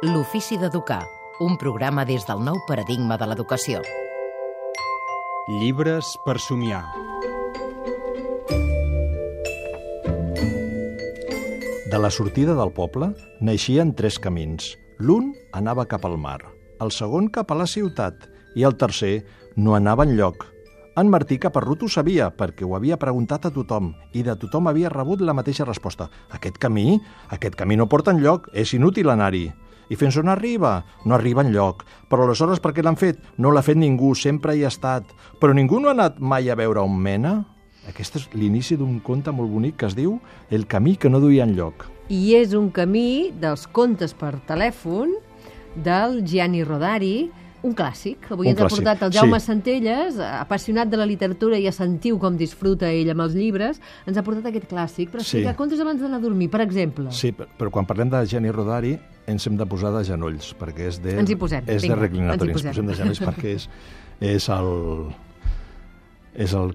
L'ofici d'educar, un programa des del nou paradigma de l'educació. Llibres per somiar. De la sortida del poble naixien tres camins. L'un anava cap al mar, el segon cap a la ciutat i el tercer no anava enlloc. En Martí Caparrut ho sabia, perquè ho havia preguntat a tothom, i de tothom havia rebut la mateixa resposta. Aquest camí? Aquest camí no porta enlloc, és inútil anar-hi. I fins on arriba? No arriba enlloc. Però aleshores per què l'han fet? No l'ha fet ningú, sempre hi ha estat. Però ningú no ha anat mai a veure on mena? Aquest és l'inici d'un conte molt bonic que es diu El camí que no duia enlloc. I és un camí dels contes per telèfon del Gianni Rodari, un clàssic. Avui Un ens ha clàssic, portat el Jaume sí. Centelles, apassionat de la literatura i ja sentiu com disfruta ell amb els llibres, ens ha portat aquest clàssic. Però Sí. explica contes abans d'anar a dormir, per exemple. Sí, per- però quan parlem de Jenny Rodari ens hem de posar de genolls, perquè és de... Ens hi posem, És vinga, de reclinatori, ens hi ens posem de genolls perquè és, és el... És el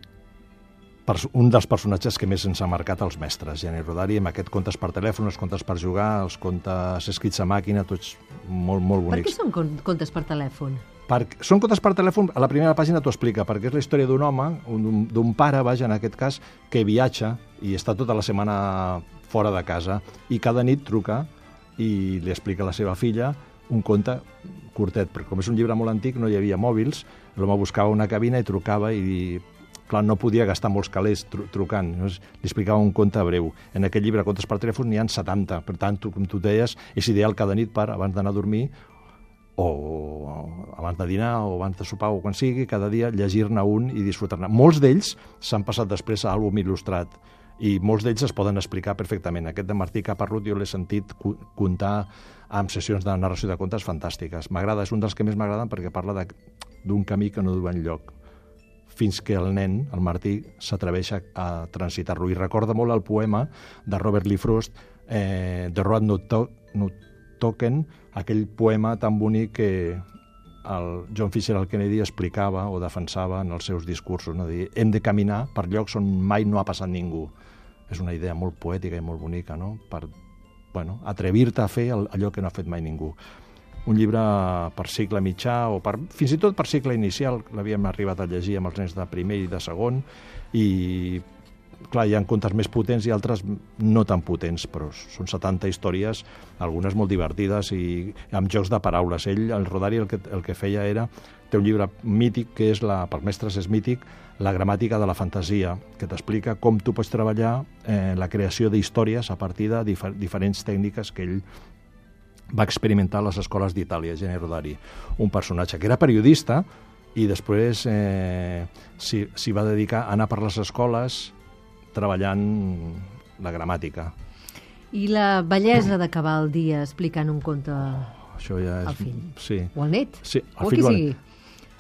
un dels personatges que més ens ha marcat els mestres, Jenny Rodari, amb aquest contes per telèfon, els contes per jugar, els contes escrits a màquina, tots molt, molt Per què bonics. són con- contes per telèfon? Per, són contes per telèfon, a la primera pàgina t'ho explica, perquè és la història d'un home, un- d'un pare, vaja, en aquest cas, que viatja i està tota la setmana fora de casa i cada nit truca i li explica a la seva filla un conte curtet, perquè com és un llibre molt antic no hi havia mòbils, l'home buscava una cabina i trucava i clar, no podia gastar molts calés tru trucant, llavors li explicava un conte breu. En aquest llibre, Contes per telèfon, n'hi ha 70, per tant, tu, com tu deies, és ideal cada nit per, abans d'anar a dormir, o abans de dinar o abans de sopar o quan sigui, cada dia llegir-ne un i disfrutar-ne. Molts d'ells s'han passat després a àlbum il·lustrat i molts d'ells es poden explicar perfectament. Aquest de Martí Caparrut jo l'he sentit contar amb sessions de narració de contes fantàstiques. M'agrada, és un dels que més m'agraden perquè parla d'un camí que no du enlloc fins que el nen, el Martí, s'atreveix a, a transitar-lo. I recorda molt el poema de Robert Lee Frost, eh, The Road Not, to Not Token, aquell poema tan bonic que el John Fisher Kennedy explicava o defensava en els seus discursos. No? Dir, hem de caminar per llocs on mai no ha passat ningú. És una idea molt poètica i molt bonica, no? Per bueno, atrevir-te a fer allò que no ha fet mai ningú un llibre per cicle mitjà o per, fins i tot per cicle inicial, l'havíem arribat a llegir amb els nens de primer i de segon, i clar, hi ha contes més potents i altres no tan potents, però són 70 històries, algunes molt divertides i amb jocs de paraules. Ell, el Rodari, el que, el que feia era... Té un llibre mític, que és, la, per mestres és mític, la gramàtica de la fantasia, que t'explica com tu pots treballar eh, la creació d'històries a partir de difer diferents tècniques que ell va experimentar a les escoles d'Itàlia, Gene Rodari, un personatge que era periodista i després eh, s'hi va dedicar a anar per les escoles treballant la gramàtica. I la bellesa d'acabar el dia explicant un conte Això ja és... Al fill. Sí. o al net, Sí, o al el fill o al sigui.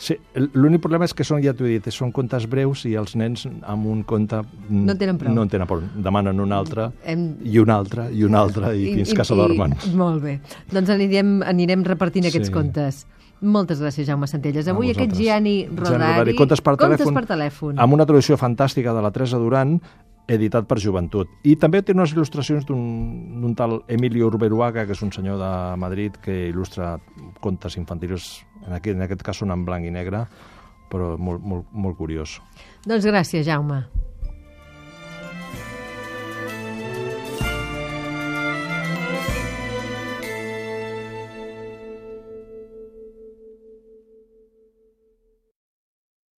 Sí, l'únic problema és que són, ja t'ho he dit, són contes breus i els nens amb un conte... mm, No en tenen prou. No en tenen prou. Demanen un altre, Hem- i un altre, i un altre, i, fins que s'adormen. Molt bé. Doncs anirem, anirem repartint aquests Sí. contes. Moltes gràcies, Jaume Centelles. Avui aquest. Gianni Gianni Rodari... Rodari, Contes per telèfon, per telèfon. amb una traducció fantàstica de la Teresa Duran, editat per Joventut. I també té unes il·lustracions d'un tal Emilio Urberuaga, que és un senyor de Madrid que il·lustra contes infantils, en aquest, en aquest cas són en blanc i negre, però molt, molt, molt curiós. Doncs gràcies, Jaume.